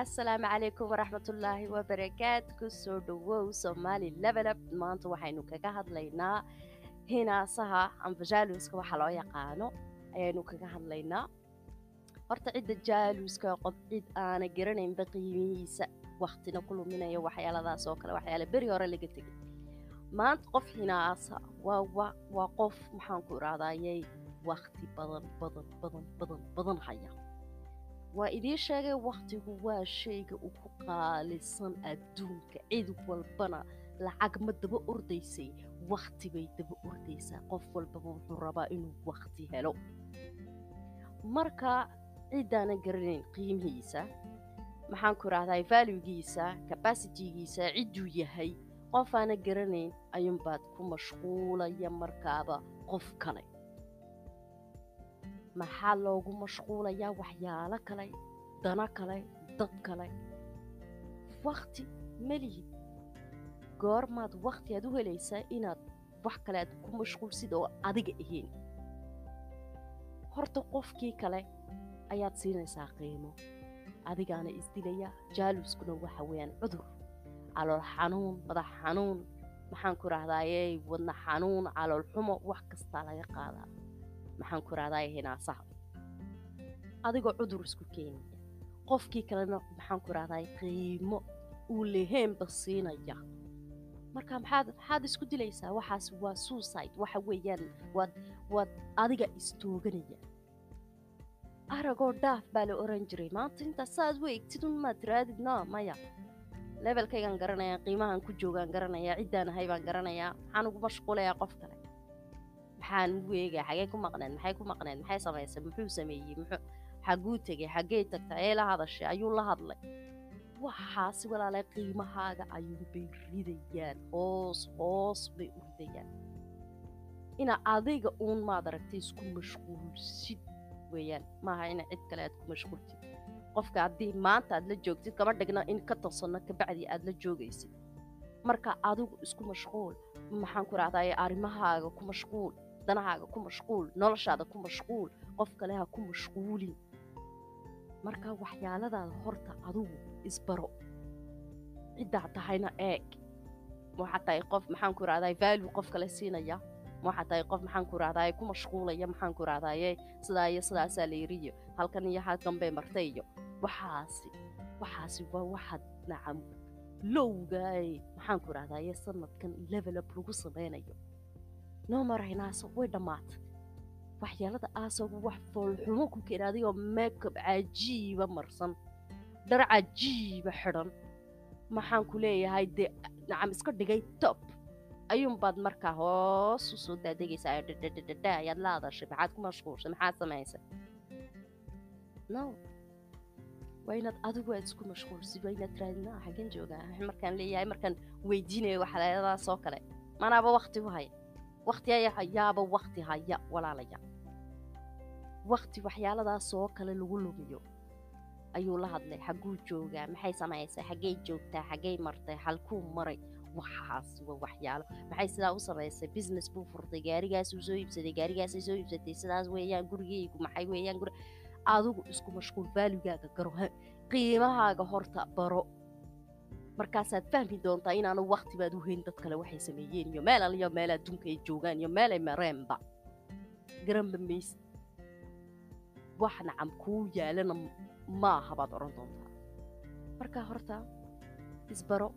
assalaamu calaykum waraxmatullaahi wabarakaatu ku soo dhawow somali levelab maanta waxaynu kaga hadlaynaa hinaasaha amba jaaluuska waxa loo yaqaano. Ayaynu kaga hadlaynaa. Horta cidda jaaluuska qof cid aana garanaynba qiimihiisa waktina ku luminaya waxyaaladaas oo kale waxyaala beri hore laga tegay maanta qof hinaasa waa qof maxaanku idhahdayay wakti badan badan badan badan badan haya waa idiin sheegay wakhtigu waa shayga ugu qaalisan adduunka cid walbana lacag ma daba ordaysay wakhti bay daba ordaysaa qof walbaba wuxuu rabaa inuu wakhti helo marka ciddaanan garanayn qiimihiisa maxaanku idhahdaa valuegiisa capacitigiisa cidduu yahay qof aana garanayn ayuunbaad ku mashquulaya markaaba qof kale maxaa loogu mashquulayaa waxyaalo kale dano kale dad kale? Wakti melihid goormaad wakhti aad u helaysaa inaad wax kale aad ku mashquulsid oo adiga ahayn. Horta qofkii kale ayaad siinaysaa qiimo. Adigaana isdilaya jaaluuskuna waxa weeyaan cudur. Calool xanuun madax xanuun maxaanku idhahdaaye wadna xanuun calool xumo wax kastaa laga qaadaa maxaan ku idhahdaa hinaasaha adigoo cudur isku keenaya qofkii kalena maxaan ku idhahdaa qiimo uu leheenba siinaya. Marka maxaad maxaad isku dilaysaa? Waxaas waa suicide. Waxa weeyaan waad waad adiga istooganaya. Aragoo dhaaf baa la oran jiray. Maanta intaas saaad u egtid un maad tiraadid no maya. Levelkaygaan garanayaa qiimahan ku joogaan garanayaa ciddaan ahay baan garanayaa. Maxaan ugu mashquulayaa qof kale maxaan ugu eegaya xagee ku maqneed maxay ku maqneed maxay samaysay muxuu sameeyey? Muxuu xaguu tegay xaggey tagtay? Ee la hadashay? Ayuu la hadlay? Waxaasi walaalay qiimahaaga ayuunbay ridayaan. Hoos hoos bay u ridayaan. Inaa adiga uun maad aragtay isku mashquulsid weeyaan. Maaha ina cid kale aad ku mashquultid. Qofka haddii maanta aad la joogtid kama dhigna in ka tansanno kabacdii aad la joogaysid. Marka adigu isku mashquul maxaan ku idhahdaa arrimahaaga ku mashquul danahaaga ku mashquul noloshaada ku mashquul qof kale ha ku mashquulin marka waxyaaladaada horta adigu isbaro ciddaa tahayna eeg waxaa tahay qof maxaan ku idhahdaa value qof kale siinaya waxaa tahay qof maxaan ku idhahdaa ku mashquulaya maxaan ku idhahdaa sidaa iyo sidaasaa la yiriyo halkan iyo halkan bay martay iyo waxaasi waxaasi waa waxaad nacam lowgaay maxaan ku idhahdaa sanadkan levelab lagu samaynayo noo maraynaasa way dhammaatay. Waxyaalada aasagu wax foolxumo ku keena adigoo makeup cajiiba marsan dhar cajiiba xidhan. Maxaan ku leeyahay dee nacam iska dhigay top. Ayuunbaad markaa hoos u soo daadegaysaa dhadhadhadha ayaad la hadashay maxaad ku mashquulshay maxaad samaysay? No. Waa inaad adigu aad isku mashquulsid waa inaad tiraadid no xaggan joogaa markaan leeyahay markaan weydiinayo waxyaaladaas oo kale. Manaaba wakti u haya wakti yaaba wakti haya walaalaya wakti waxyaaladaas oo kale lagu lumiyo ayuu la hadlay xagguu joogaa maxay samaysay? Xaggey joogtaa? Xaggey martay? Halkuu maray? Waxaas waa waxyaalo. Maxay sidaa u samaysay? Business buu furtay gaarigaasuu soo iibsaday gaarigaasay soo iibsatay sidaas weeyaan gurigeygu maxay weeyaan guri? Adigu isku mashquul vaalugaaga garo qiimahaaga horta baro markaasaad fahmi doontaa inaanu wakti baad u hayn dad kale waxay sameeyeen iyo meel aliyo meel adduunka ay joogaan iyo meel ay mareenba. Garanba maysid wax nacam kuu yaalana maaha baad odhan doontaa. Marka horta isbaro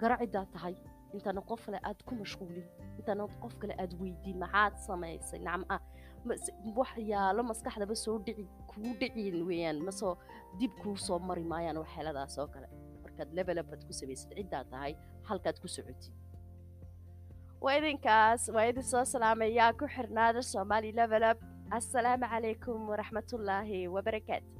garo ciddaad tahay intaana qof kale aad ku mashquulin intaana qof kale aad weydiin maxaad samaysay nacam ah waxyaalo maskaxdaba soo dhici kuu dhicin weeyaan masoo dib kuu soo mari maayaan waxyeeladaas oo kale markaad levelab ku samaysid ciddaad tahay halkaad ku socotid. Waa idinkaas waa idin soo salaamayaa ku xirnaada somali levelab assalaamu calaykum waraxmatullaahi wabarakaatu